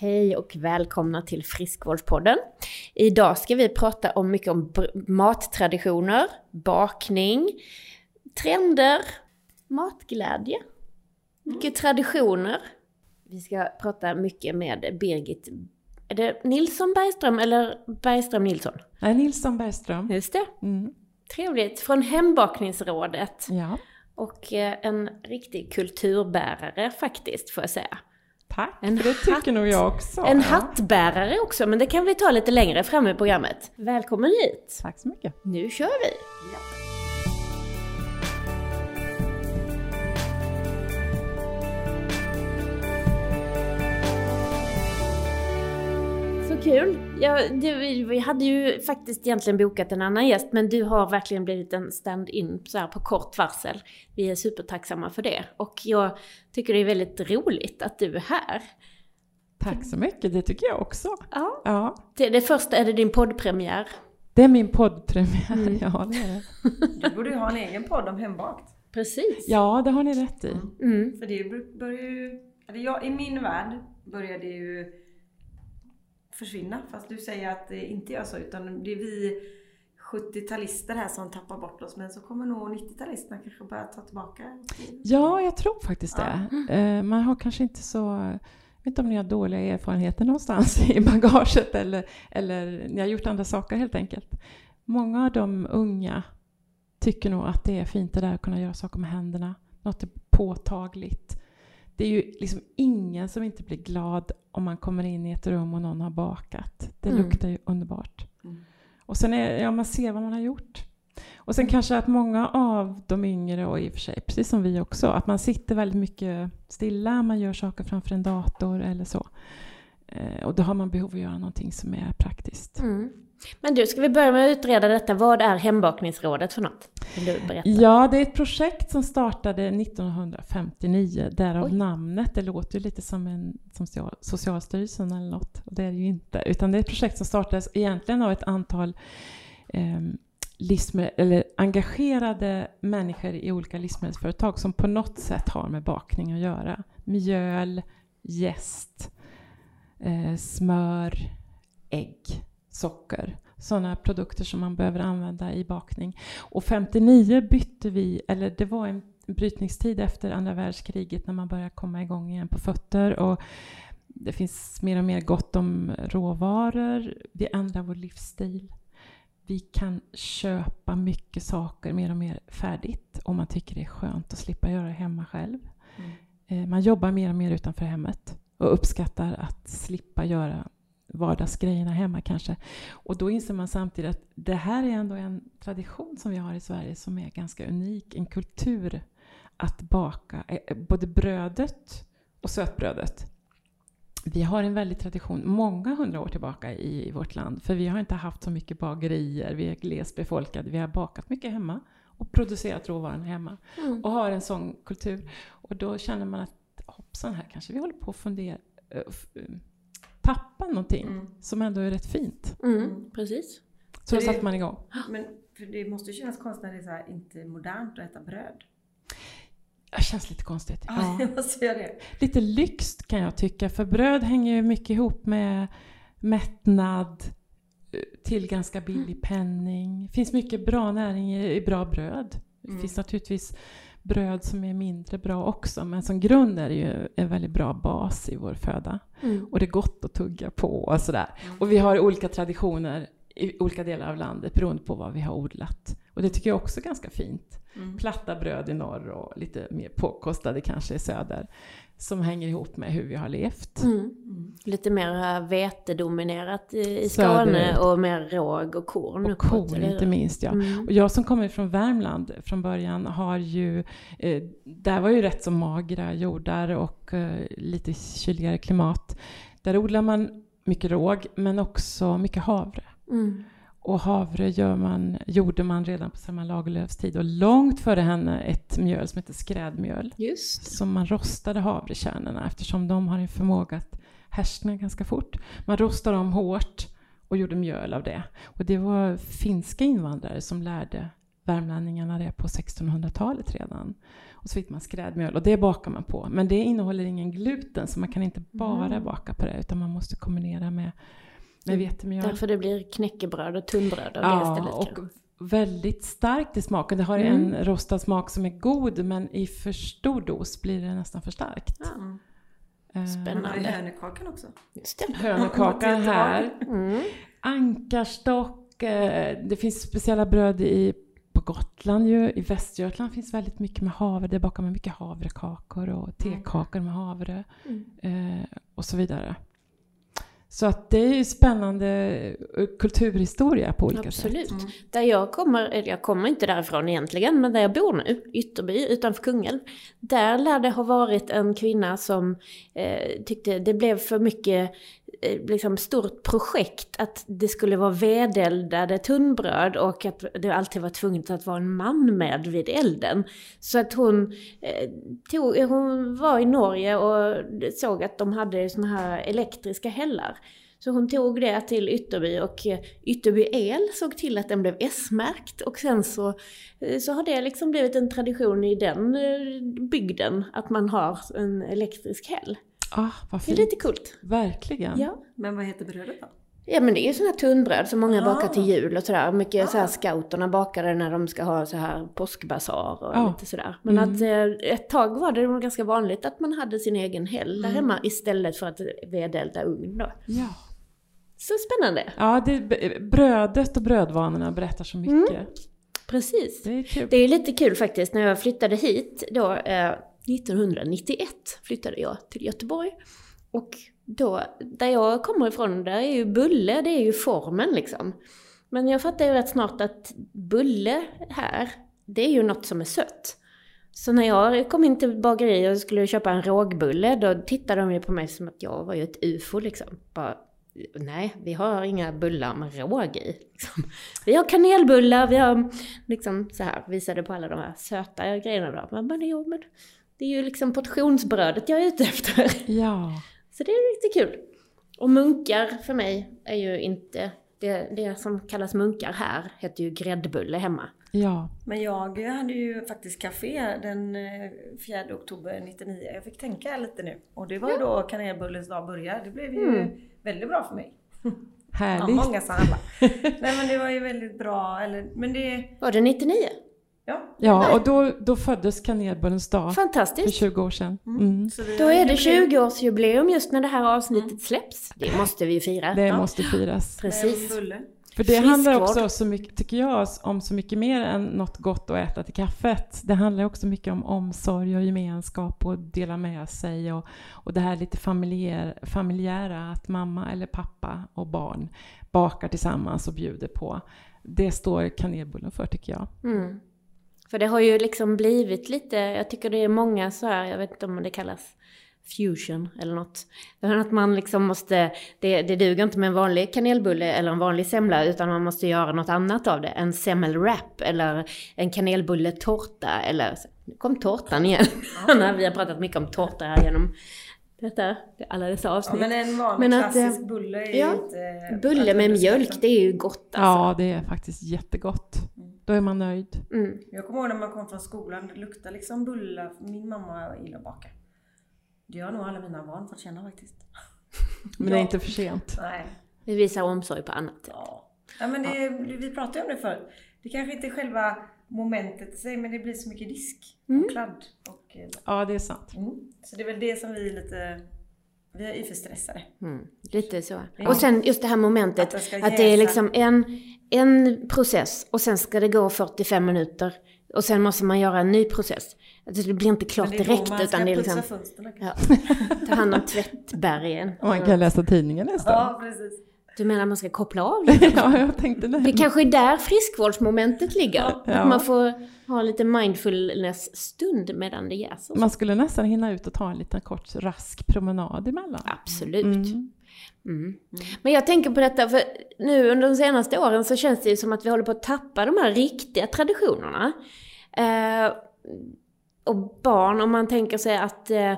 Hej och välkomna till Friskvårdspodden. Idag ska vi prata om mycket om mattraditioner, bakning, trender, matglädje, mycket traditioner. Vi ska prata mycket med Birgit är det Nilsson Bergström eller Bergström Nilsson? Nej, Nilsson Bergström. Just det. Mm. Trevligt. Från Hembakningsrådet. Ja. Och eh, en riktig kulturbärare faktiskt, får jag säga. Tack, en det tycker hatt, nog jag också. En ja. hattbärare också, men det kan vi ta lite längre fram i programmet. Välkommen hit! Tack så mycket. Nu kör vi! Ja. Kul! Ja, du, vi hade ju faktiskt egentligen bokat en annan gäst, men du har verkligen blivit en stand-in så här på kort varsel. Vi är supertacksamma för det. Och jag tycker det är väldigt roligt att du är här. Tack så mycket, det tycker jag också. Ja. ja. Det, det första, är det din poddpremiär? Det är min poddpremiär, mm. ja det är det. Du borde ju ha en egen podd om hembakt. Precis. Ja, det har ni rätt i. Mm. För det börjar ju, eller jag, i min värld börjar det ju försvinna. Fast du säger att det inte gör så utan det är vi 70-talister här som tappar bort oss. Men så kommer nog 90-talisterna kanske börja ta tillbaka. Ja, jag tror faktiskt det. Ja. Eh, man har kanske inte så jag vet inte om ni har dåliga erfarenheter någonstans i bagaget eller, eller ni har gjort andra saker helt enkelt. Många av de unga tycker nog att det är fint det där att kunna göra saker med händerna. Något är påtagligt det är ju liksom ingen som inte blir glad om man kommer in i ett rum och någon har bakat. Det mm. luktar ju underbart. Mm. Och sen är, ja, man ser vad man har gjort. Och sen kanske att många av de yngre, och i och för sig precis som vi också, att man sitter väldigt mycket stilla, man gör saker framför en dator eller så. Eh, och då har man behov av att göra någonting som är praktiskt. Mm. Men du, ska vi börja med att utreda detta. Vad är Hembakningsrådet för något? Vill du berätta? Ja, det är ett projekt som startade 1959, därav Oj. namnet. Det låter ju lite som en som Socialstyrelsen eller något, och det är det ju inte. Utan det är ett projekt som startades egentligen av ett antal eh, livsmed- eller engagerade människor i olika livsmedelsföretag som på något sätt har med bakning att göra. Mjöl, jäst, eh, smör, ägg socker. Sådana produkter som man behöver använda i bakning. Och 59 bytte vi, eller det var en brytningstid efter andra världskriget när man började komma igång igen på fötter. Och det finns mer och mer gott om råvaror. Vi ändrar vår livsstil. Vi kan köpa mycket saker mer och mer färdigt om man tycker det är skönt att slippa göra det hemma själv. Mm. Eh, man jobbar mer och mer utanför hemmet och uppskattar att slippa göra vardagsgrejerna hemma kanske. Och då inser man samtidigt att det här är ändå en tradition som vi har i Sverige som är ganska unik. En kultur att baka eh, både brödet och sötbrödet. Vi har en väldig tradition, många hundra år tillbaka i, vårt land, för vi har inte haft så mycket bagerier, vi är glesbefolkade, vi har bakat mycket hemma och producerat råvaran hemma mm. och har en sån kultur. Och då känner man att hoppsan, här kanske vi håller på att fundera, eh, tappa någonting mm. som ändå är rätt fint. Mm, mm. precis. Så då satte man igång. Men för det måste ju kännas konstigt när det är så här, inte modernt att äta bröd. Det känns lite konstigt. Ja. Lite lyxt kan jag tycka, för bröd hänger ju mycket ihop med mättnad eh, till ganska billig mm. penning. Det finns mycket bra näring i, bra bröd. Det mm. finns naturligtvis bröd som är mindre bra också, men som grund är det ju en väldigt bra bas i vår föda. Mm. Och det är gott att tugga på och sådär. Mm. Och vi har olika traditioner i olika delar av landet beroende på vad vi har odlat. Och det tycker jag också är ganska fint. Mm. Platta bröd i norr och lite mer påkostade kanske i söder som hänger ihop med hur vi har levt. Mm. Mm. Lite mer vetedominerat i, i Skåne och mer råg och korn. Och uppåt, korn inte minst ja. Mm. Och jag som kommer från Värmland från början har ju, eh, där var ju rätt så magra jordar och eh, lite kyligare klimat. Där odlar man mycket råg men också mycket havre. Mm. Och havre gör man, gjorde man redan på Selma Lagerlöfs tid och långt före henne ett mjöl som heter skrädmjöl. Just. Som man rostade havrekärnorna eftersom de har en förmåga att härskna ganska fort. Man rostade dem hårt och gjorde mjöl av det. Och det var finska invandrare som lärde värmlänningarna det på 1600-talet redan. Och så fick man skrädmjöl och det bakar man på. Men det innehåller ingen gluten så man kan inte bara Mm. baka på det utan man måste kombinera med, med vetemjöl. Därför det blir knäckebröd och tunnbröd av det Ja, istället. och väldigt starkt i smaken. Det har Mm. en rostad smak som är god men i för stor dos blir det nästan för starkt. Ja, Mm. Eh, har Spännande. hönökakan också. just det. Hönökakan här. Mm. Ankarstock. eh, Det finns speciella bröd i, på Gotland ju. I Västergötland finns väldigt mycket med havre. Det bakar man mycket havrekakor och tekakor med havre. Mm. Eh, och så vidare. Så att det är ju spännande eh, kulturhistoria på olika Absolut. sätt. Mm. Där jag kommer, eller jag kommer inte därifrån egentligen, men där jag bor nu, Ytterby utanför Kungälv. Där lär det ha varit en kvinna som eh, tyckte det blev för mycket eh, Eh, liksom stort projekt att det skulle vara vedeldade tunnbröd och att det alltid var tvunget att vara en man med vid elden. Så att hon, eh, tog, eh, hon var i Norge och såg att de hade såna här elektriska hällar. Så hon tog det till Ytterby och eh, Ytterby El såg till att den blev S-märkt och sen så, så har det liksom blivit en tradition i den bygden att man har en elektrisk häll. Ah, vad Det är fint. lite coolt. Verkligen. Ja. Men vad heter brödet då? Ja men det är ju sådana här tunnbröd som många Ah. bakar till jul och sådär. Mycket så här Ah. scouterna bakade när de ska ha så här påskbasar och Ja. lite sådär. Men Mm. att eh, ett tag var det nog ganska vanligt att man hade sin egen häll där Mm. hemma istället för att vedelda ugn då. Ja. Så spännande! Ja, det, brödet och brödvanorna berättar så mycket. Precis. Det är kul. Det är lite kul faktiskt, när jag flyttade hit då, eh, 1991 flyttade jag till Göteborg. Och då, där jag kommer ifrån, där är ju bulle, det är ju formen liksom. Men jag fattade ju rätt snart att bulle här, det är ju något som är sött. Så när jag kom in till bageriet och skulle köpa en rågbulle, då tittade de ju på mig som att jag var ju ett ufo liksom. Bara, nej, vi har inga bullar med råg i. Liksom. Vi har kanelbullar, vi har liksom så här, visade på alla de här söta grejerna då. Men, men, jo, men det är ju liksom portionsbrödet jag är ute efter. Ja. Så det är riktigt kul. Och munkar för mig är ju inte, det, det som kallas munkar här heter ju gräddbulle hemma. Ja. Men jag hade ju faktiskt café den eh, 4 oktober 99. Jag fick tänka lite nu. Och det var ju då kanelbullens dag började. Det blev ju Mm. väldigt bra för mig. Ja, Härligt. många sa alla. Nej men det var ju väldigt bra. Eller, men det... Var det 99? Ja. Ja, och då, då föddes kanelbullens dag för Fantastiskt! 20 år sedan. Mm. Så vi Då är det jubileum. 20-årsjubileum just när det här avsnittet släpps. Det måste vi ju fira. Det Ja. måste firas. Precis. För det handlar Friskvård. också så mycket, tycker jag, om så mycket mer än något gott att äta till kaffet. Det handlar också mycket om omsorg och gemenskap och dela med sig och, och det här lite familjär, familjära, att mamma eller pappa och barn bakar tillsammans och bjuder på. Det står kanelbullen för tycker jag. Mm. För det har ju liksom blivit lite, jag tycker det är många så här, jag vet inte om det kallas fusion eller något. Att man liksom måste, det, det duger inte med en vanlig kanelbulle eller en vanlig semla utan man måste göra något annat av det. En semmelwrap eller en kanelbulletårta eller, nu kom tårtan igen. Vi har pratat mycket om tårta här genom detta, alla dessa Ja, avsnitt. men en vanlig Men att, klassisk eh, bulle är ja, inte... Bulle med mjölk, det är ju gott alltså. Ja, det är faktiskt jättegott. Då är man nöjd. Mm. Jag kommer ihåg när man kom från skolan, det luktade liksom bullar. Min mamma gillar att baka. Det har nog alla mina barn fått känna faktiskt. Men det är inte för sent. Nej. Vi visar omsorg på annat sätt. Ja. ja men det, vi pratade ju om det förr. Det kanske inte är själva momentet i sig, men det blir så mycket disk Mm. och kladd. Och, eh, Ja, det är sant. mm. Så det är väl det som vi är lite... Vi är ju för stressade. Mm, lite så. Ja. Och sen just det här momentet Att att det är liksom en, en process och sen ska det gå 45 minuter och sen måste man göra en ny process. Alltså det blir inte klart Men det är direkt man ska utan det är putsa liksom fönstren. ja, ta hand om tvättbergen. Och man kan läsa tidningen nästan. Ja, precis. Du menar man ska koppla av lite? Ja, jag tänkte det. Det kanske är där friskvårdsmomentet ligger. Ja. Man får ha lite mindfulness-stund medan det jäser. Man skulle nästan hinna ut och ta en liten kort rask promenad emellan. Absolut. Mm. Mm. Men jag tänker på detta, för nu under de senaste åren så känns det ju som att vi håller på att tappa de här riktiga traditionerna. Eh, och barn, om man tänker sig att eh,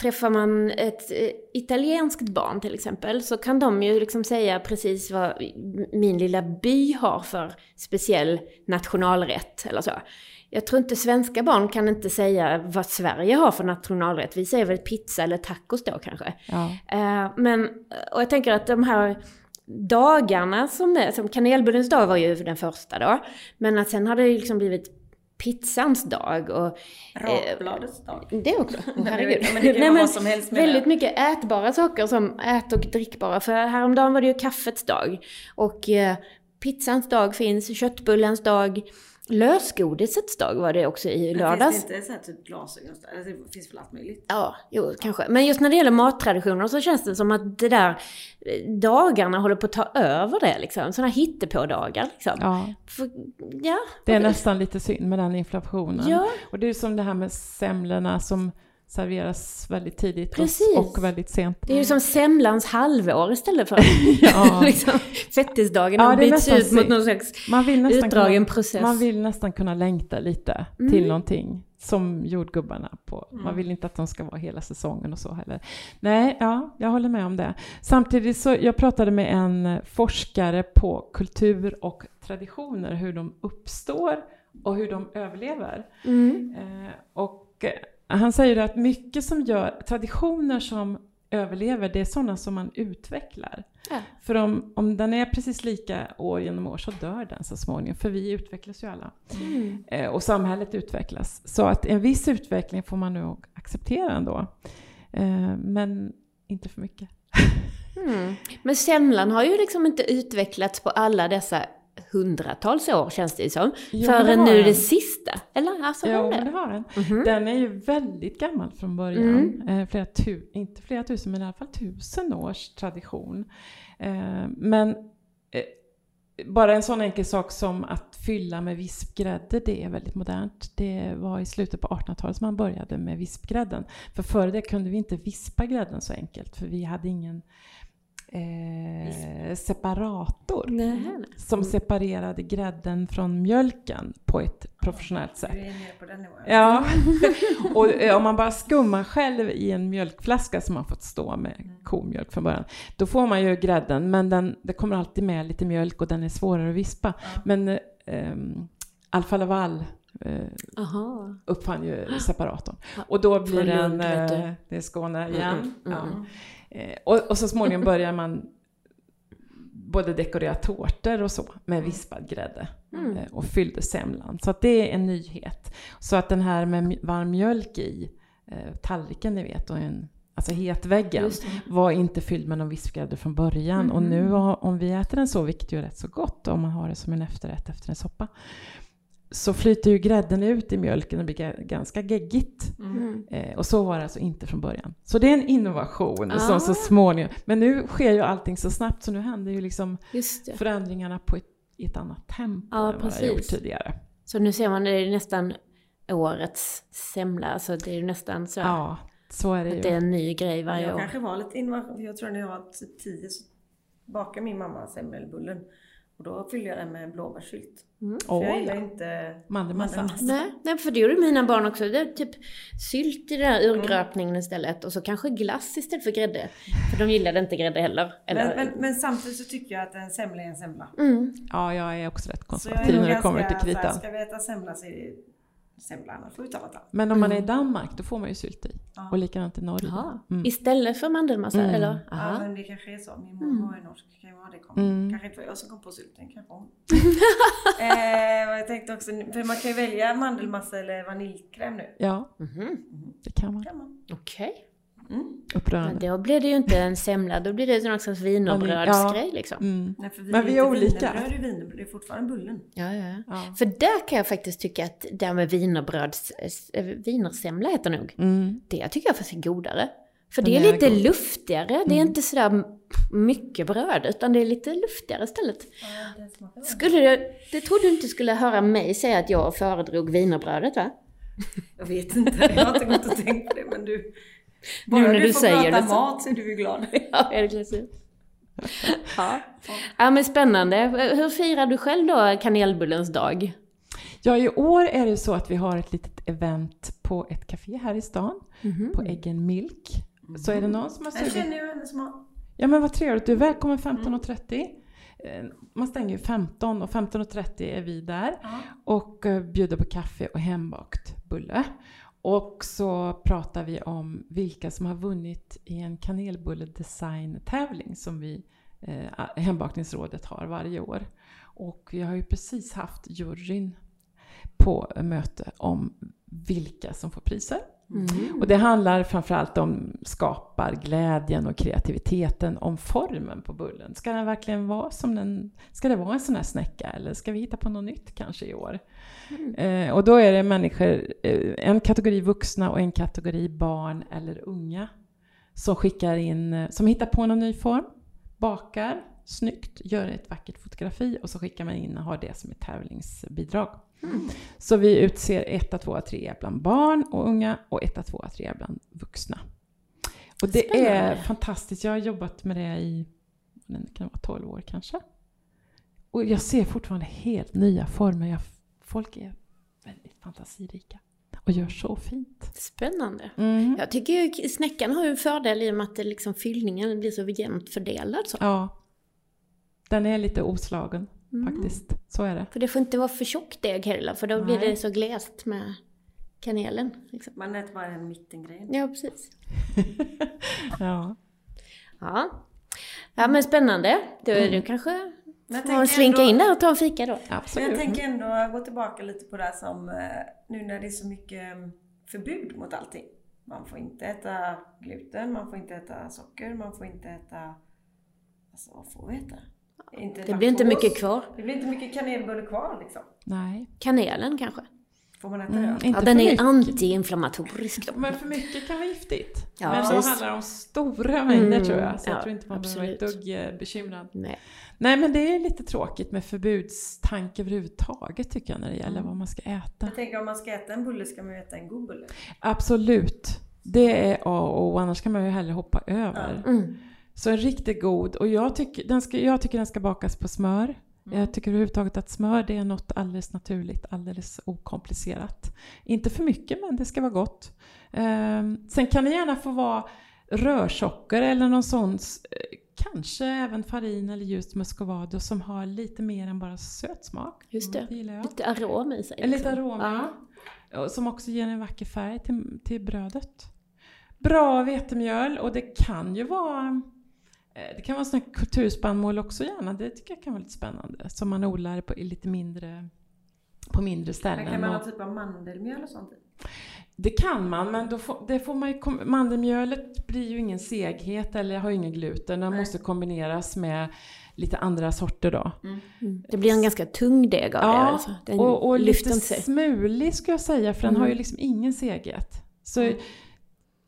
träffar man ett eh, italienskt barn till exempel så kan de ju liksom säga precis vad min lilla by har för speciell nationalrätt eller så. Jag tror inte svenska barn kan inte säga vad Sverige har för nationalrätt. Vi säger väl pizza eller tacos då kanske. Ja. Eh, men, och jag tänker att de här dagarna som det som kanelbullens dag var ju den första då. Men att sen har det liksom blivit pizzans dag och... Rakbladets dag. Det också, oh, herregud. Men det kan vad som helst med Väldigt det. mycket ätbara saker som ät och drickbara. För häromdagen var det ju kaffets dag. Och eh, pizzans dag finns, köttbullens dag. Lösgodisets dag var det också i lördags. Finns det inte så här typ glasögon? Alltså, det finns väl allt möjligt? Ja, jo, kanske. Men just när det gäller mattraditioner så känns det som att det där eh, dagarna håller på att ta över det liksom. Sådana hittepådagar liksom. Ja. För, ja. Det är nästan lite synd med den inflationen. Ja. Och det är som det här med semlorna som serveras väldigt tidigt Precis. och, väldigt sent. Det är ju som semlans halvår istället för Ja. liksom, fettisdagen. Ja, byts ut mot någon slags Man vill, nästan utdragen kunna, process. man vill nästan kunna längta lite Mm. till någonting som jordgubbarna på. Man Mm. vill inte att de ska vara hela säsongen och så heller. Nej, ja, jag håller med om det. Samtidigt så, jag pratade med en forskare på kultur och traditioner, hur de uppstår och hur de överlever. Mm. Eh, och han säger att mycket som gör, traditioner som överlever, det är sådana som man utvecklar. Ja. För om, om den är precis lika år genom år så dör den så småningom, för vi utvecklas ju alla. Mm. Eh, och samhället utvecklas. Så att en viss utveckling får man nog acceptera ändå. Eh, men inte för mycket. Mm. Men semlan har ju liksom inte utvecklats på alla dessa hundratals år känns det ju som. Det Förrän har nu den. det sista. Eller? Alltså, har Jo, det? men det har den. Mhm. Den är ju väldigt gammal från början. Mm. Eh, flera tu, inte flera tusen, men i alla fall tusen års tradition. Eh, men eh, bara en sån enkel sak som att fylla med vispgrädde, det är väldigt modernt. Det var i slutet på 1800-talet som man började med vispgrädden. För före det kunde vi inte vispa grädden så enkelt, för vi hade ingen eh, separator Nej, nej. som separerade grädden från mjölken på ett professionellt sätt. Du är nere på den nivån. Ja, och eh, om man bara skummar själv i en mjölkflaska som man fått stå med komjölk från början, då får man ju grädden, men den, det kommer alltid med lite mjölk och den är svårare att vispa. Ja. Men eh, Alfa Laval eh, Aha. uppfann ju separatorn. Och då blir den, eh, det är Skåne igen. Mm, mm, ja. mm. Eh, och, och så småningom börjar man både dekorera tårtor och så med vispad grädde Mm. eh, och fyllde semlan. Så att det är en nyhet. Så att den här med varm mjölk i eh, tallriken ni vet och en, alltså hetväggen var inte fylld med någon vispgrädde från början. Och nu om vi äter den så, vilket ju är rätt så gott om man har det som en efterrätt efter en soppa, så flyter ju grädden ut i mjölken och blir ga- ganska geggigt. Mm. Eh, och så var det alltså inte från början. Så det är en innovation Ah. som så småningom, men nu sker ju allting så snabbt så nu händer ju liksom förändringarna på ett, i ett annat tempo Ja, än vad det gjort precis. tidigare. Så nu ser man, det är nästan årets semla. Alltså det är ju nästan så Ja, så är det att det är ju. en ny grej varje jag år. kanske var lite innovation. Jag tror när jag var typ 10 så bakade min mamma semmelbullen. Och då fyllde jag den med blåbärssylt. För jag gillar Oj, inte mandelmassa. Nej, nej, för det gjorde mina barn också. Det är typ sylt i den här urgröpningen istället. Och så kanske glass istället för grädde. För de gillade inte grädde heller. Eller, Men, men, men samtidigt så tycker jag att en semla är en semla. Mm. Ja, jag är också rätt konservativ när det kommer till så kritan. ska vi äta semla så är det semla, annars får vi ta något annat. Men om man är i Mm. Danmark, då får man ju sylt i. Ja. Och likadant i Norge. Mm. Istället för mandelmassa, Mm. eller? Ja, Aha. men det kanske är så. Min mormor är norsk, kan vara det. Kom. Mm. Kanske inte var jag som kom på sylten, kanske hon. eh, och jag tänkte också, för man kan ju välja mandelmassa eller vaniljkräm nu. Ja, Mhm. det kan man. Kan man. Okej. Mm. Men Upprörande. då blir det ju inte en semla, då blir det någon slags wienerbrödsgrej liksom. Mm. Nej, för vi Men vi är olika. Wienerbröd är wienerbröd, det är fortfarande bullen. Ja, ja. Ja. För där kan jag faktiskt tycka att det här med wienerbröds... äh, Wienersemla heter nog. Mm. Det tycker jag faktiskt är godare. För Den det är är lite god. luftigare, det är inte sådär mycket bröd, utan det är lite luftigare istället. Ja, det. Skulle jag, det trodde du inte skulle höra mig säga att jag föredrog wienerbrödet va? Jag vet inte, jag har inte gått och tänkt på det men du... Nu när du du får säger prata det så. mat så är du glad. Ja, är det klart. Ja. ja, men spännande. Hur firar du själv då kanelbullens dag? Ja, i år är det så att vi har ett litet event på ett café här i stan, Mhm. på Eggen Milk. Så är det någon som har Jag sugit... känner ju henne som har... Ja men vad trevligt, du är välkommen 15.30. Eh, Man stänger ju 15 och 15.30 är vi där Ja. och eh, bjuder på kaffe och hembakt bulle. Och så pratar vi om vilka som har vunnit i en kanelbulledesign-tävling som vi, eh, Hembakningsrådet har varje år. Och vi har ju precis haft juryn på möte om vilka som får priser. Mm. Och det handlar framförallt om skaparglädjen och kreativiteten, om formen på bullen. Ska den verkligen vara som den, ska det vara en sån här snäcka eller ska vi hitta på något nytt kanske i år? Eh, och då är det människor, eh, en kategori vuxna och en kategori barn eller unga som skickar in, eh, som hittar på någon ny form, bakar snyggt, gör ett vackert fotografi och så skickar man in och har det som ett tävlingsbidrag. Så vi utser etta, tvåa, trea bland barn och unga och etta, tvåa, trea bland vuxna. Och det är Spännande. fantastiskt. Jag har jobbat med det i, kan vara 12 år kanske. Och jag ser fortfarande helt nya former. Jag, folk är väldigt fantasirika och gör så fint. Spännande. Mm. Jag tycker snäckan har ju en fördel i och med att det liksom fyllningen blir så jämnt fördelad. Så. Ja. Den är lite oslagen Mm. faktiskt. Så är det. För det får inte vara för tjock deg heller, för då blir Nej. det så glest med kanelen. Liksom. Man äter bara den mittengrejen. Ja, precis. ja. Ja. ja, men spännande. Du, Mm. du kanske Men får slinka ändå- in där och ta en fika då. Men Absolut. jag tänker ändå gå tillbaka lite på det här som eh, nu när det är så mycket mm, förbud mot allting. Man får inte äta gluten, man får inte äta socker, man får inte äta... Alltså vad får vi äta? Inte Det blir inte mycket kvar. Det blir inte mycket kanelbulle kvar liksom. Nej. Kanelen kanske? Får man äta Mm, det? Ja, den är antiinflammatorisk. Men för mycket kan vara giftigt. Ja, Men precis. handlar det om stora mängder Mm, tror jag. Så jag ja, tror inte man behöver vara ett absolut. dugg eh, bekymrad. Nej. Nej men det är lite tråkigt med förbudstanke överhuvudtaget tycker jag när det gäller Mm. vad man ska äta. Jag tänker om man ska äta en bulle ska man ju äta en god bulle. Absolut. Det är A och O, annars kan man ju hellre hoppa över. Mm. Så en riktigt god, och jag tycker, den ska, jag tycker den ska bakas på smör. Jag tycker överhuvudtaget att smör det är något alldeles naturligt, alldeles okomplicerat. Inte för mycket men det ska vara gott. Ehm, sen kan det gärna få vara rörsocker eller någon sån, eh, kanske även farin eller ljust muscovado som har lite mer än bara söt smak. Just det. Det jag. Lite arom i sig. En lite liksom. arom, Ja. Som också ger en vacker färg till, till brödet. Bra vetemjöl och det kan ju vara det kan vara här kulturspannmål också gärna. Det tycker jag kan vara lite spännande. Som man odlar på lite mindre, på mindre Men ställen. kan man ha typ av mandelmjöl och sånt det kan man, men då får, det får man ju, mandelmjölet blir ju ingen seghet eller har ju ingen gluten. Den Nej. måste kombineras med lite andra sorter då. Mm. Det blir en ganska tung deg av det. Ja, Alltså. Den och, och lite sig. smulig ska jag säga, för den Mm. har ju liksom ingen seghet. Så Mm.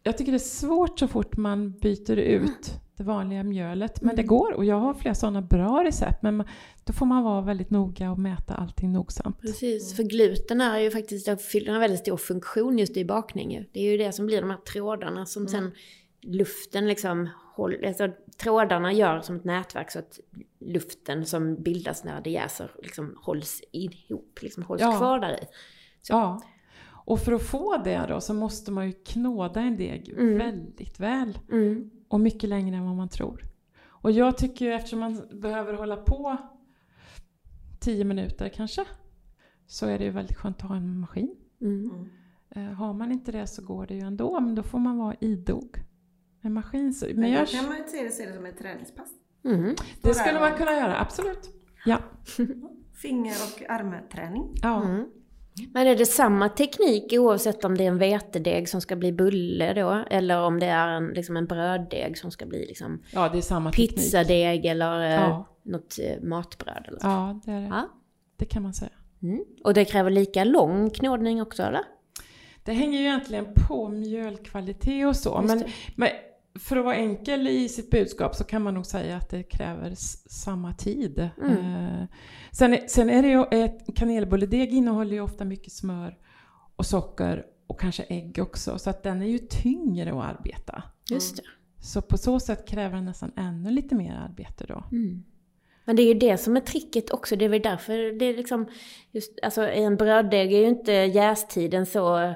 jag tycker det är svårt så fort man byter ut det vanliga mjölet. Men Mm. det går, och jag har flera sådana bra recept. Men då får man vara väldigt noga och mäta allting nogsamt. Precis, för gluten är ju faktiskt, den fyller en väldigt stor funktion just i bakning. Det är ju det som blir de här trådarna som sen luften liksom håller, alltså trådarna gör som ett nätverk så att luften som bildas när det jäser liksom hålls ihop, liksom hålls Ja. kvar där i. Så. Ja. Och för att få det då så måste man ju knåda en deg Mm. väldigt väl. Mm. Och mycket längre än vad man tror. Och jag tycker ju eftersom man behöver hålla på 10 minuter kanske. Så är det ju väldigt skönt att ha en maskin. Mm. Mm. Eh, har man inte det så går det ju ändå, men då får man vara idog. En maskin så, men Men jag, kan man ju se det, se det som ett träningspass. Mm. det skulle man kunna göra, absolut. Ja. Finger och armträning. ja. Men är det samma teknik oavsett om det är en vetedeg som ska bli bulle då? Eller om det är en, liksom en bröddeg som ska bli liksom ja, det är samma teknik. pizzadeg eller eh, Ja. något eh, matbröd eller så? Ja, det är det. Ja. Det kan man säga. Mm. Och det kräver lika lång knådning också eller? Det hänger ju egentligen på mjölkvalitet och så. Men, men för att vara enkel i sitt budskap så kan man nog säga att det kräver samma tid. Mm. Eh, sen, är- sen är det ju, ett kanelbulledeg innehåller ju ofta mycket smör och socker och kanske ägg också. Så att den är ju tyngre att arbeta. Just det. Så på så sätt kräver den nästan ännu lite mer arbete då. Mm. Men det är ju det som är tricket också. Det är väl därför det är liksom... Just, alltså en bröddeg är ju inte jästiden så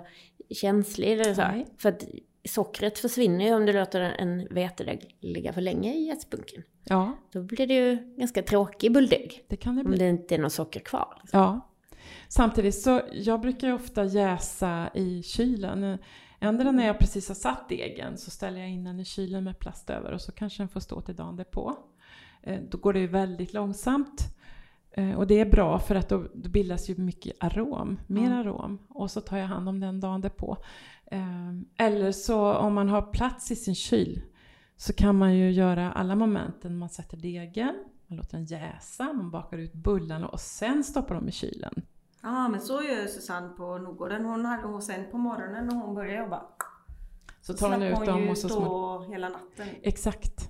känslig. Eller så. Nej. För att sockret försvinner ju om du låter en vetedeg ligga för länge i jästbunken. Ja, Då blir det ju ganska tråkig bulldeg. det kan det Om bli. det inte är något socker kvar. liksom. Ja. Samtidigt så, jag brukar ju ofta jäsa i kylen. Ändå när jag precis har satt degen så ställer jag in den i kylen med plast över och så kanske den får stå till dagen därpå. Eh, Då går det ju väldigt långsamt. Eh, Och det är bra för att då, då bildas ju mycket arom, mer Mm. arom. Och så tar jag hand om den dagen därpå. Eh, Eller så om man har plats i sin kyl så kan man ju göra alla momenten. Man sätter degen, man låter den jäsa, man bakar ut bullarna och sen stoppar de i kylen. Ja men så gör Susanne på Nordgården. Hon hade hon sen på morgonen när hon började jobba. Så tar hon ut dem och så små... hela natten. Exakt.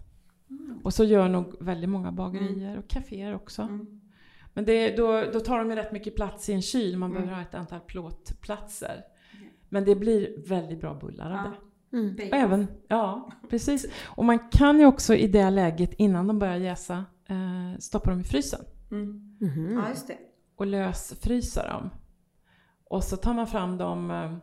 Och så gör nog väldigt många bagerier och kaféer också. Mm. Men det, då, då tar de ju rätt mycket plats i en kyl, man Mm. behöver ha ett antal plåtplatser. Mm. Men det blir väldigt bra bullar av Ja. det. Mm. Även, ja, precis. Och man kan ju också i det läget, innan de börjar jäsa, eh, stoppa dem i frysen. Mm. Mhm. Ja just det. Och lösfrysa dem. Och så tar man fram dem eh,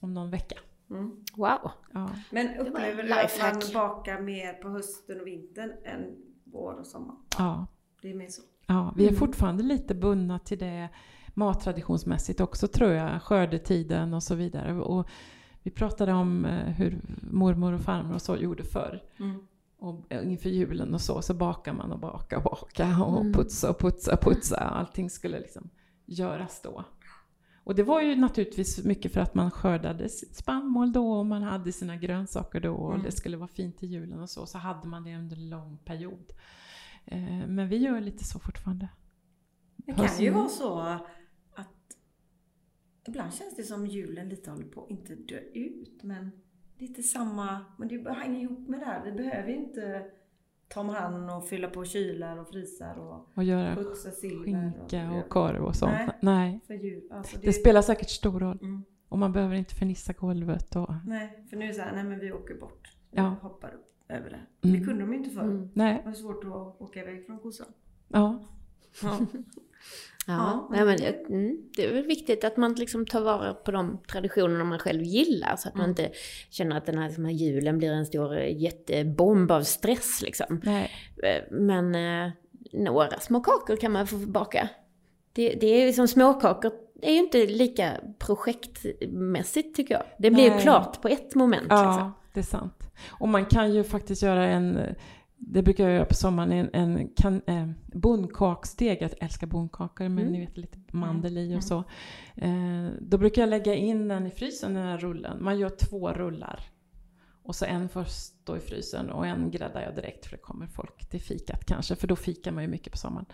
om någon vecka. Mm. Wow. Ja. Men upplever du att lifehack. man bakar mer på hösten och vintern än vår och sommar? ja. Det är mer så. Ja, vi är Mm. fortfarande lite bundna till det mattraditionsmässigt också tror jag, skördetiden och så vidare. Och vi pratade om eh, hur mormor och farmor och så gjorde förr. Mm. Och eh, inför julen och så, så bakar man och bakar och bakar och Mm. putsa och putsa och putsa. Allting skulle liksom göras då. Och det var ju naturligtvis mycket för att man skördade sitt spannmål då och man hade sina grönsaker då och Mm. det skulle vara fint till julen och så. Så hade man det under en lång period. Eh, Men vi gör lite så fortfarande. Det kan ju vara så att ibland känns det som julen lite håller på att inte dö ut men lite samma, men det hänger ihop med det här. Vi behöver ju inte ta om hand och fylla på kylar och frysar och Och göra putsa silver. skinka och korv och sånt. Nej. Nej. För jul. Alltså det, Det spelar säkert stor roll. Mm. Och man behöver inte fernissa golvet. Och, Nej, för nu är det så här, nej men vi åker bort. Vi Ja. hoppar upp över det. Mm. Det kunde de ju inte förr. Mm. nej, Det var svårt att åka iväg från kossan. ja. Ja. Ja, Ja, men, det- mm, det är väl viktigt att man liksom tar vara på de traditionerna man själv gillar så att man Mm. inte känner att den här, den här julen blir en stor eh, jättebomb av stress liksom. Nej. Eh, Men eh, några små kakor kan man få baka. Det, det är ju som småkakor det är ju inte lika projektmässigt tycker jag. Det blir ju Nej. klart på ett moment. Liksom. Ja, det är sant. Och man kan ju faktiskt göra en, det brukar jag göra på sommaren, en, en kan, eh, bondkaksdeg. Jag älskar bondkakor, men Mm. ni vet lite mandel i Mm. och så. Eh, då brukar jag lägga in den i frysen, den här rullen. Man gör två rullar. Och så en får stå i frysen och en gräddar jag direkt för det kommer folk till fikat kanske, för då fikar man ju mycket på sommaren.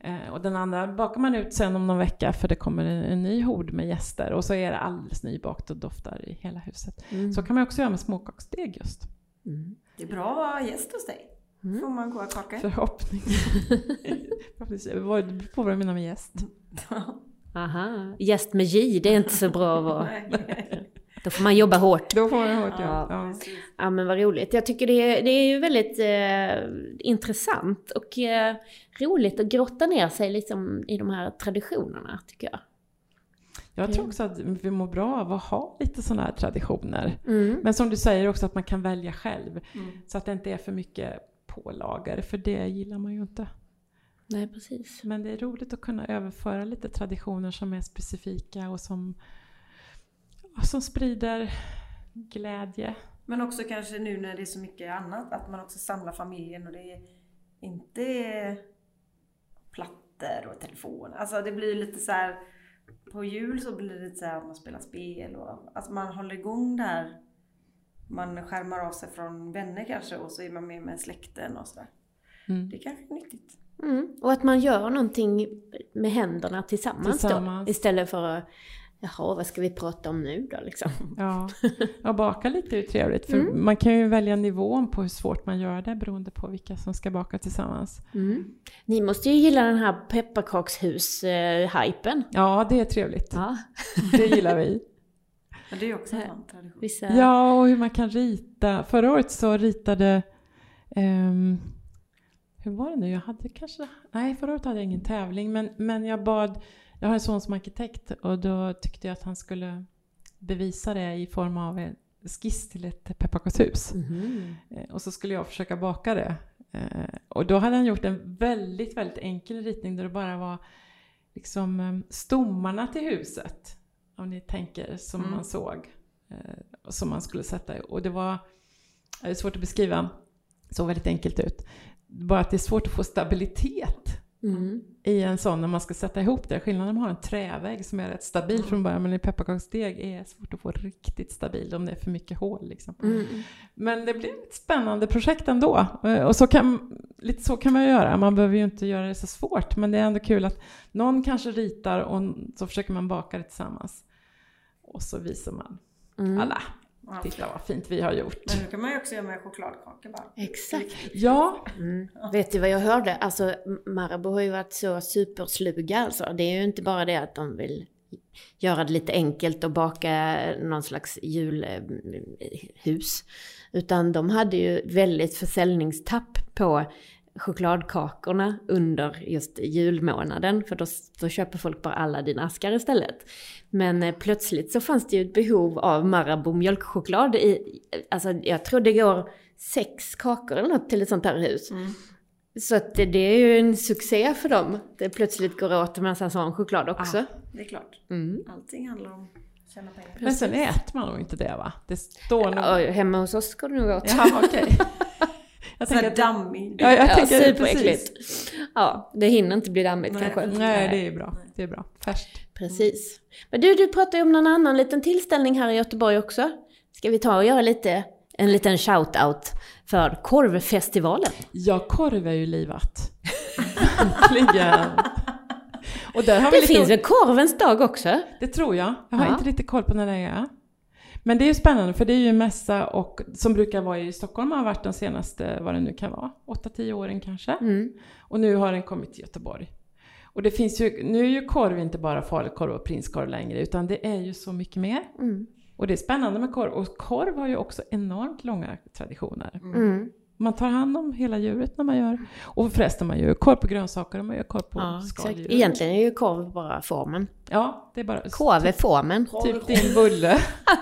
Eh, och den andra bakar man ut sen om någon vecka för det kommer en, en ny hord med gäster och så är det alldeles nybakt och doftar i hela huset. Mm. Så kan man också göra med småkaksdeg just. Mm. Det är bra att vara gäst hos dig. Mm. Får man goda kakor. Förhoppning. Förhoppningsvis. Vad- Det beror på vad du menar med gäst. Aha. Gäst med J, det är inte så bra att vara. Då får man jobba hårt. Då får man hårt Ja. ja. ja. Ja men vad roligt. Jag tycker det är, det är ju väldigt eh, intressant och eh, roligt att grotta ner sig liksom i de här traditionerna tycker jag. Jag tror också att vi mår bra av att ha lite sådana här traditioner. Mm. Men som du säger också att man kan välja själv. Mm. Så att det inte är för mycket pålagor, för det gillar man ju inte. Nej precis. Men det är roligt att kunna överföra lite traditioner som är specifika och som, som sprider glädje. Men också kanske nu när det är så mycket annat, att man också samlar familjen och det är inte är plattor och telefon. Alltså det blir lite så här på jul så blir det lite så här att man spelar spel och alltså man håller igång där. Man skärmar av sig från vänner kanske och så är man med med släkten och sådär. Mm. Det kanske är nyttigt. Mm. Och att man gör någonting med händerna tillsammans, Tillsammans. då. Istället för att, jaha vad ska vi prata om nu då liksom? Ja, och baka lite är ju trevligt. För Mm. man kan ju välja nivån på hur svårt man gör det beroende på vilka som ska baka tillsammans. Mm. Ni måste ju gilla den här pepparkakshus-hypen. Ja, det är trevligt. Ja, Det gillar vi. Men det är ju också en tradition. vissa... Ja, och hur man kan rita. Förra året så ritade... ehm, hur var det nu? Jag hade kanske, nej förra året hade jag ingen tävling men, men jag bad, jag har en son som arkitekt och då tyckte jag att han skulle bevisa det i form av en skiss till ett pepparkakshus. Eh, Och så skulle jag försöka baka det. Eh, Och då hade han gjort en väldigt, väldigt enkel ritning där det bara var liksom eh, stommarna till huset. Om ni tänker som Mm. man såg. eh, Som man skulle sätta. Och det var, det är svårt att beskriva, såg väldigt enkelt ut. Bara att det är svårt att få stabilitet Mm. i en sån när man ska sätta ihop det. Skillnaden med att ha en trävägg som är rätt stabil från början men en pepparkaksdeg är svårt att få riktigt stabil om det är för mycket hål. Liksom. Mm. Men det blir ett spännande projekt ändå. Eh, Och så kan, lite så kan man göra. Man behöver ju inte göra det så svårt. Men det är ändå kul att någon kanske ritar och så försöker man baka det tillsammans. Och så visar man Mm. alla. Ja. Titta vad fint vi har gjort. Men nu kan man ju också göra med chokladkakor bara. Exakt. Ja, Mm. Vet du vad jag hörde? Alltså Marabou har ju varit så supersluga alltså. Det är ju inte bara det att de vill göra det lite enkelt och baka någon slags julhus. Utan de hade ju väldigt försäljningstapp på chokladkakorna under just julmånaden. För då, då köper folk bara alla dina askar istället. Men eh, plötsligt så fanns det ju ett behov av Marabou mjölkchoklad i, alltså jag tror det går sex kakor eller något till ett sånt här hus. Mm. Så att det, det är ju en succé för dem. Det plötsligt går åt en massa sån choklad också. Det är klart. Mm. Allting handlar om att tjäna pengar. men sen äter man nog inte det va? Det står nog... Hemma hos oss går det nog åt. Ja, okej. Jag tänker att... dammig. Ja, jag Ja, tänker superäckligt. precis. Ja, det hinner inte bli dammigt Nej. kanske. Nej, det är bra. Det är bra. Färskt. Precis. Men du, du pratade ju om någon annan liten tillställning här i Göteborg också. Ska vi ta och göra lite, en liten shout-out för korvfestivalen? Ja, korv är ju livat. Verkligen. Och där har vi Det lite finns väl korvens dag också? Det tror jag. Jag har Ja. inte riktigt koll på när det är. Men det är ju spännande för det är ju en mässa och, som brukar vara i Stockholm har varit de senaste, vad det nu kan vara, 8-10 åren kanske. Mm. Och nu har den kommit till Göteborg. Och det finns ju, nu är ju korv inte bara falukorv och prinskorv längre utan det är ju så mycket mer. Mm. Och det är spännande med korv och korv har ju också enormt långa traditioner. Mm. Man tar hand om hela djuret när man gör. Och förresten man gör korv på grönsaker och man gör korv på Ja, exakt. skaldjur. Egentligen är ju korv bara formen. Ja, det är bara Korv är formen. typ din bulle.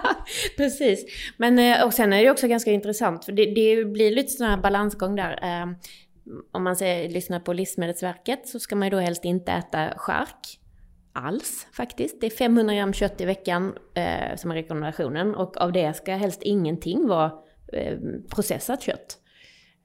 Precis. Men eh, och sen är det också ganska intressant för det, det blir lite sån här balansgång där. Eh, Om man säger, lyssnar på Livsmedelsverket så ska man ju då helst inte äta chark alls faktiskt. Det är 500 gram kött i veckan eh, som är rekommendationen och av det ska helst ingenting vara eh, processat kött.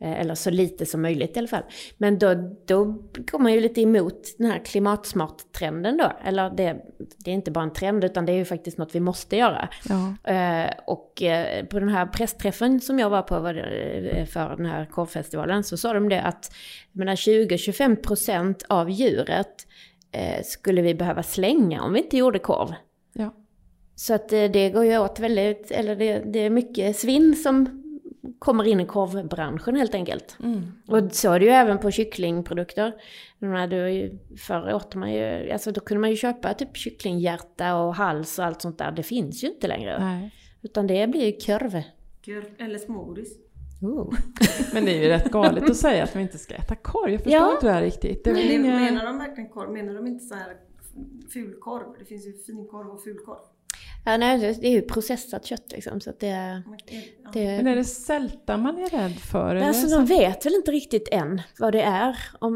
Eh, Eller så lite som möjligt i alla fall. Men då, då går man ju lite emot den här klimatsmart-trenden då. Eller det, det är inte bara en trend utan det är ju faktiskt något vi måste göra. Ja. Eh, och eh, på den här pressträffen som jag var på var det, eh, för den här korvfestivalen så sa de det att jag menar, 20-25% av djuret eh, skulle vi behöva slänga om vi inte gjorde korv. Ja. Så att det går ju åt väldigt, eller det, det är mycket svinn som kommer in i korvbranschen helt enkelt. Mm. Och så är det ju även på kycklingprodukter. Du, förr åt man ju, alltså då kunde man ju köpa typ kycklinghjärta och hals och allt sånt där. Det finns ju inte längre. Nej. Utan det blir ju korv. Eller smågodis. Oh. Men det är ju rätt galet att säga att vi inte ska äta korv. Jag förstår Ja. inte det här riktigt. Det Men inga... menar de verkligen korv? Menar de inte så här fulkorv? Det finns ju finkorv och fulkorv. Ja, nej, det är ju processat kött liksom. Så att det, Ja. det, Men är det sälta man är rädd för? Eller? Alltså de vet väl inte riktigt än vad det är. Om,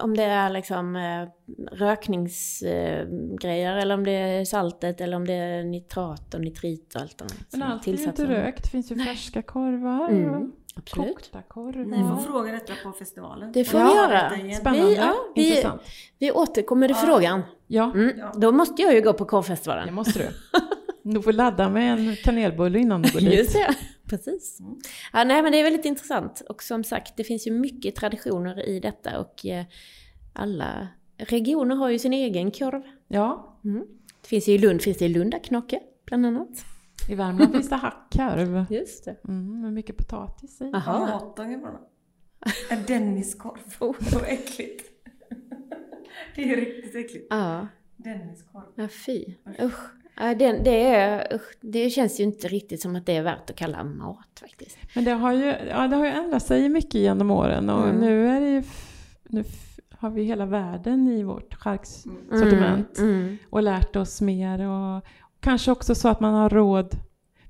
om det är liksom eh, rökningsgrejer eller om det är saltet eller om det är nitrat och nitrit och allt de Men allt är ju inte rökt. Det finns ju färska korvar Mm, och Absolut. kokta korvar. Ni får fråga detta på festivalen. Det får Ja, vi göra. Spännande. Vi- ja, vi-. Vi återkommer till Ja. frågan. Ja, Mm, Ja. Då måste jag ju gå på det korvfestivalen. måste du. Du får ladda med en kanelbulle innan du går dit. Just det, precis. Mm. Ja, nej men det är väldigt intressant. Och som sagt, det finns ju mycket traditioner i detta och eh, alla regioner har ju sin egen korv. Ja, Mm. Det finns ju i Lund, finns det i Lundaknocke bland annat. I Värmland finns det hackkorv. Just det. Mm, med mycket potatis i. Ja, Jaha. Matången bara. En Denniskorv. Oh. Så äckligt. Det är riktigt äckligt. Ja, Denniskorv. ja fy. Usch. Ja, det, det, är, usch, det känns ju inte riktigt som att det är värt att kalla mat faktiskt. Men det har ju, ja, det har ju ändrat sig mycket genom åren och Mm. nu är det ju, nu har vi hela världen i vårt charksortiment Mm, mm. och lärt oss mer och kanske också så att man har råd.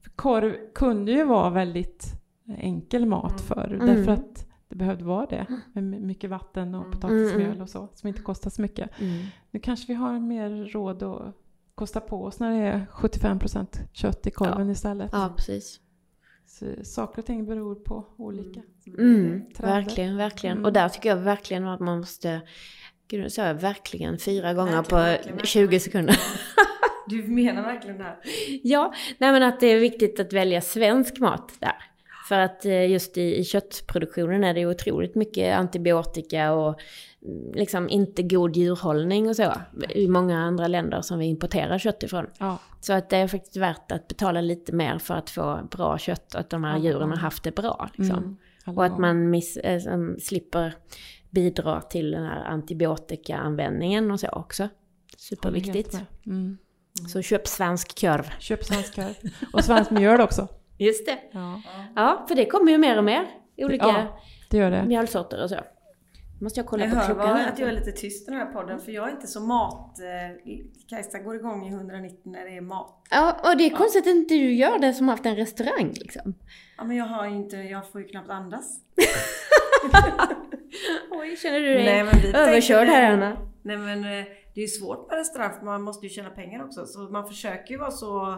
För korv kunde ju vara väldigt enkel mat förr Mm. därför att det behövde vara det med my- mycket vatten och Mm. potatismjöl Mm, mm. och så som inte kostar så mycket. Mm. Nu kanske vi har mer råd att kosta på oss när det är 75% kött i korven istället. Ja, precis. Så saker och ting beror på olika. Mm, verkligen, verkligen. Mm. Och där tycker jag verkligen att man måste... Gud, nu sa jag verkligen fyra gånger Verkligen, på verkligen, verkligen. 20 sekunder. Du menar verkligen det här? ja, nej men att det är viktigt att välja svensk mat där. För att eh, just i, i köttproduktionen är det otroligt mycket antibiotika och mm, liksom inte god djurhållning och så. I många andra länder som vi importerar kött ifrån. Ja, Så att det är faktiskt värt att betala lite mer för att få bra kött och att de här djuren har haft det bra. Liksom. mm. Och att man miss, äh, slipper bidra till den här antibiotikaanvändningen och så också. Superviktigt. Mm. Så köp svensk korv. Köp svensk korv. Och svensk mjöl också. Just det. Ja, Ja, för det kommer ju mer och mer. Olika Ja. det gör det. mjölsorter och så. Måste jag kolla Jag på hör klockan bara här. att jag är lite tyst i den här podden för jag är inte så mat... eh, Kajsa går igång i 190 när det är mat. Ja, och det är konstigt att inte du gör det som haft en restaurang liksom. Ja men jag har ju inte, jag får ju knappt andas. Oj, känner du dig Nej, men vi överkörd tänkte- här Anna? Nej men eh, det är svårt med restaurang för man måste ju tjäna pengar också. Så man försöker ju vara så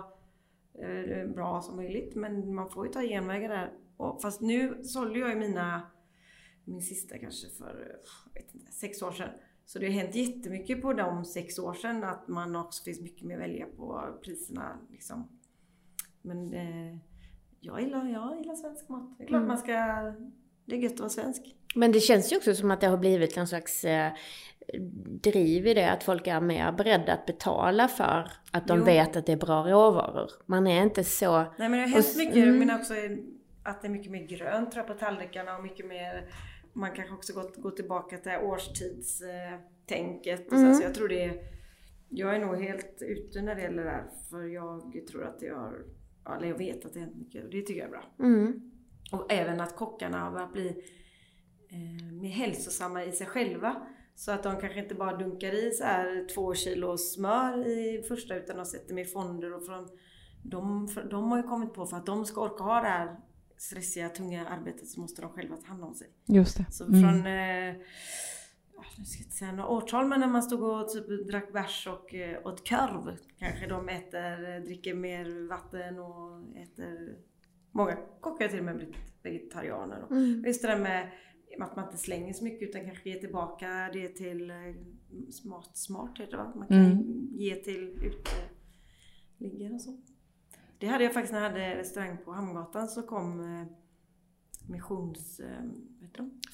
eh, bra som möjligt men man får ju ta genvägar där. Och, fast nu sålde jag ju mina, min sista kanske för inte, sex år sedan. Så det har hänt jättemycket på de sex år sedan att man också finns mycket mer att välja på priserna liksom. Men eh, jag, gillar, jag gillar svensk mat. Det är klart Mm. man ska, det är gött att vara svensk. Men det känns ju också som att det har blivit en slags eh, driv i det, att folk är mer beredda att betala för att de Jo. vet att det är bra råvaror. Man är inte så... Nej men det har hänt mycket. mm. Menar också att det är mycket mer grönt jag, på tallrikarna och mycket mer man kanske också gått, gått tillbaka till årstidstänket. Och Mm. så, så jag tror det är, jag är nog helt ute när det gäller det här. För jag tror att det har, eller jag vet att det har hänt mycket och det tycker jag är bra. Mm. Och även att kockarna har börjat bli eh, mer hälsosamma i sig själva. Så att de kanske inte bara dunkar i så här två kilo smör i första utan de sätter med fonder och från de, de har ju kommit på för att de ska orka ha det här stressiga, tunga arbetet så måste de själva ta hand om sig. Just det. Så Mm. från, eh, nu ska jag inte säga några årtal, men när man stod och typ drack bärs och eh, åt korv. Kanske de äter, eh, dricker mer vatten och äter... Många kockar till och med blivit vegetarianer. Och Mm. Just det där med att man inte slänger så mycket utan kanske ger tillbaka det till eh, smart, smart heter det va? Man kan Mm. ge till uteliggare och så. Det hade jag faktiskt när jag hade restaurang på Hamngatan så kom eh, missions... Eh?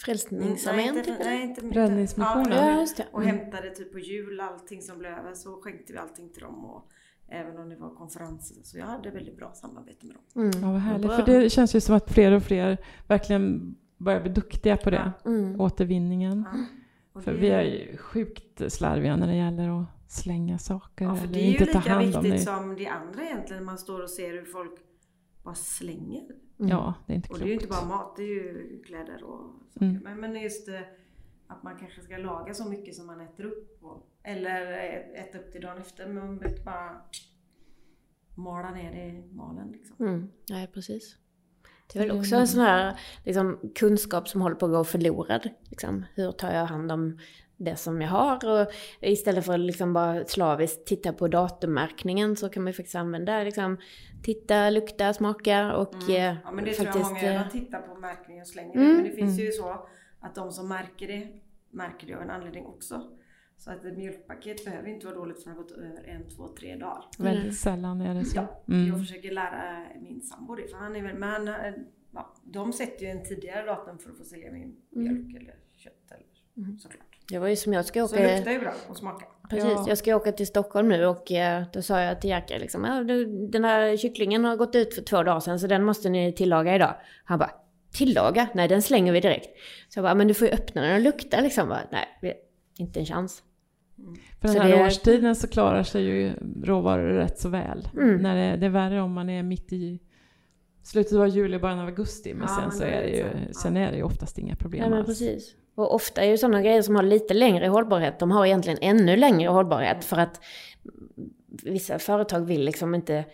Frälsningsarmén, nej, typ? inte, nej, inte. Räddningsmissionen. Ja, och Mm. hämtade typ på jul allting som blev över så skänkte vi allting till dem. Och även om det var konferenser. Så jag hade väldigt bra samarbete med dem. Mm. Ja, vad härligt. För det känns ju som att fler och fler verkligen börjar bli duktiga på det. Mm. Återvinningen. Ja. Och För det- vi är ju sjukt slarviga när det gäller att slänga saker Ja, för eller det är ju inte ta lika hand om viktigt det. som det andra egentligen. Man står och ser hur folk bara slänger. Mm. Ja, det är inte Och klokt. det är ju inte bara mat, det är ju kläder och saker. Mm. Men, men just det, att man kanske ska laga så mycket som man äter upp. Och, eller äta upp till dagen efter. Men man bara mala ner det i malen liksom. Mm. Nej, precis. Det är väl Mm. också en sån här liksom, kunskap som håller på att gå förlorad. Liksom. Hur tar jag hand om det som jag har? Och istället för att liksom bara slaviskt titta på datummärkningen så kan man ju faktiskt använda liksom, titta, lukta, smaka och eh, Mm. Ja men det tror jag faktiskt... många gör. eh, tittar på märkningen och slänger Mm. det. Men det finns Mm. ju så att de som märker det, märker det av en anledning också. Så att ett mjölkpaket behöver inte vara dåligt för att ha gått över en, två, tre dagar. Väldigt Mm. sällan är det så. Ja, Mm. Jag försöker lära min sambo det. För han är väl, men han, eh, ja, de sätter ju en tidigare datum för att få sälja min mjölk eller kött eller Mm. såklart. Det var ju som jag ska Så åka... det luktar ju bra och smakar. Precis, Ja. jag ska åka till Stockholm nu och eh, då sa jag till Jerker liksom, ja, den här kycklingen har gått ut för två dagar sedan så den måste ni tillaga idag. Han bara, tillaga? Nej den slänger vi direkt. Så jag bara, men du får ju öppna den och lukta liksom. Bara, Nej, inte en chans. För den Så här det årstiden så klarar sig ju råvaror rätt så väl. Mm. När det, det är värre om man är mitt i slutet av juli, början av augusti. Men Ja, sen så är det ju. Ja. sen är det ju oftast inga problem Ja men alls. precis. Och ofta är ju sådana grejer som har lite längre hållbarhet, de har egentligen ännu längre hållbarhet för att vissa företag vill liksom inte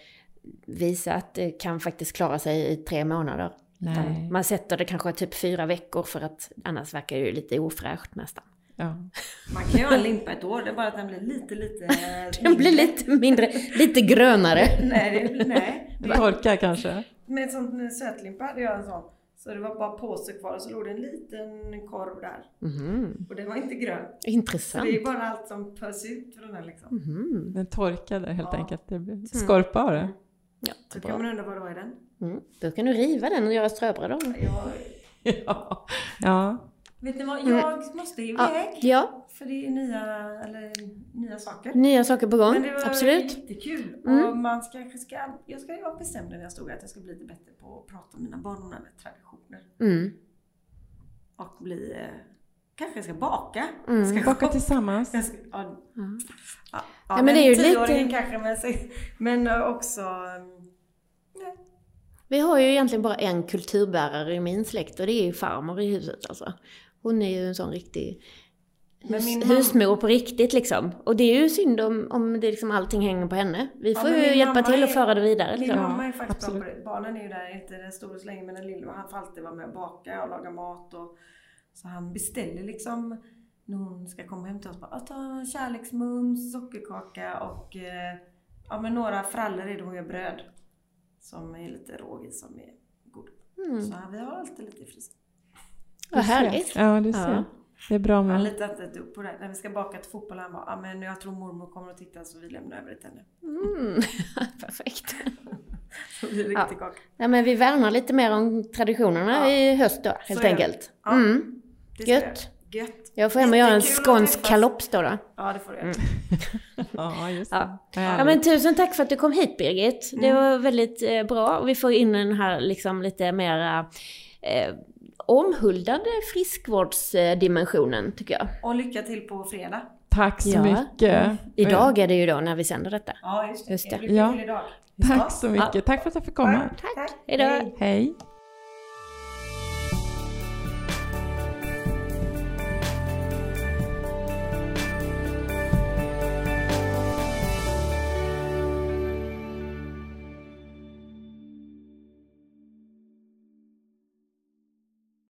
visa att det kan faktiskt klara sig i tre månader. Nej. Man sätter det kanske typ fyra veckor för att annars verkar det ju lite ofräscht nästan. Ja. Man kan ju ha en limpa ett år, det är bara att den blir lite, lite... Den blir lite mindre, lite grönare. Nej, det, nej. Det torkar kanske? Med en sån sötlimpa hade jag en sån. Så det var bara påse kvar och så låg det en liten korv där. Mhm. Och det var inte grön. Så Intressant. det är bara allt som pös ut från den liksom. Mhm. Den torkade helt Ja. enkelt. Det blir skorpa av det. Ja, Så kan man undra vad det var i den. Mm. Då kan du riva den och göra ströbröd av den. Jag, Ja. ja. Vet ni vad, jag måste iväg. Ja, För det är nya, eller, nya saker. nya saker på gång. Men det var Absolut. jättekul. Mm. Och man ska, ska, jag, ska, jag bestämde när jag stod att jag ska bli lite bättre på att prata om mina barndomar med traditioner. Mm. Och bli, eh, kanske jag ska baka. Mm. Ska Baka tillsammans. Jag ska, ja, Ja. ja, Ja, men det är ju lite- kanske, men, men också... mm, nej. Vi har ju egentligen bara en kulturbärare i min släkt och det är ju farmor i huset alltså. Hon är ju en sån riktig hus, min mamma- husmor på riktigt liksom. Och det är ju synd om, om det liksom allting hänger på henne. Vi Ja, får men ju min hjälpa till är- att föra det vidare Min liksom. mamma är faktiskt bra på det. Barnen är ju där, inte den stora så länge, men den lilla, han får alltid vara med och baka och laga mat. Och, så han beställer liksom när hon ska komma hem till oss. Bara, "Ah, ta kärleksmums, sockerkaka och eh, ja, men några frallor är det hon gör bröd. Som är lite råg i, som är god. Mm. Så vi har alltid lite i frysen. Vad härligt. Ja, du ser. Ja. Det är bra Han med... litar inte ett dugg på det. När vi ska baka till fotboll, han bara, ja men jag tror mormor kommer att titta så vi lämnar över det till henne. Mm. Perfekt. Så blir det Ja. riktigt kaka. Ja, men vi värnar lite mer om traditionerna Ja. i höst då, helt det. enkelt. Ja. Mm. Det Gött. jag. Gött. Jag får hem och göra en skånsk kalops då. då. Ja, det får du göra. Ja, just det. Ja. Ja men tusen tack för att du kom hit Birgit. Det Mm. var väldigt eh, bra och vi får in den här liksom lite mera eh, omhuldade friskvårdsdimensionen tycker jag. Och lycka till på fredag. Tack så Ja. mycket. Idag är det ju då när vi sänder detta. Ja, just det. Just det. Lycka till idag. Tack så mycket. Tack för att jag fick komma. Tack. Hejdå. Hej.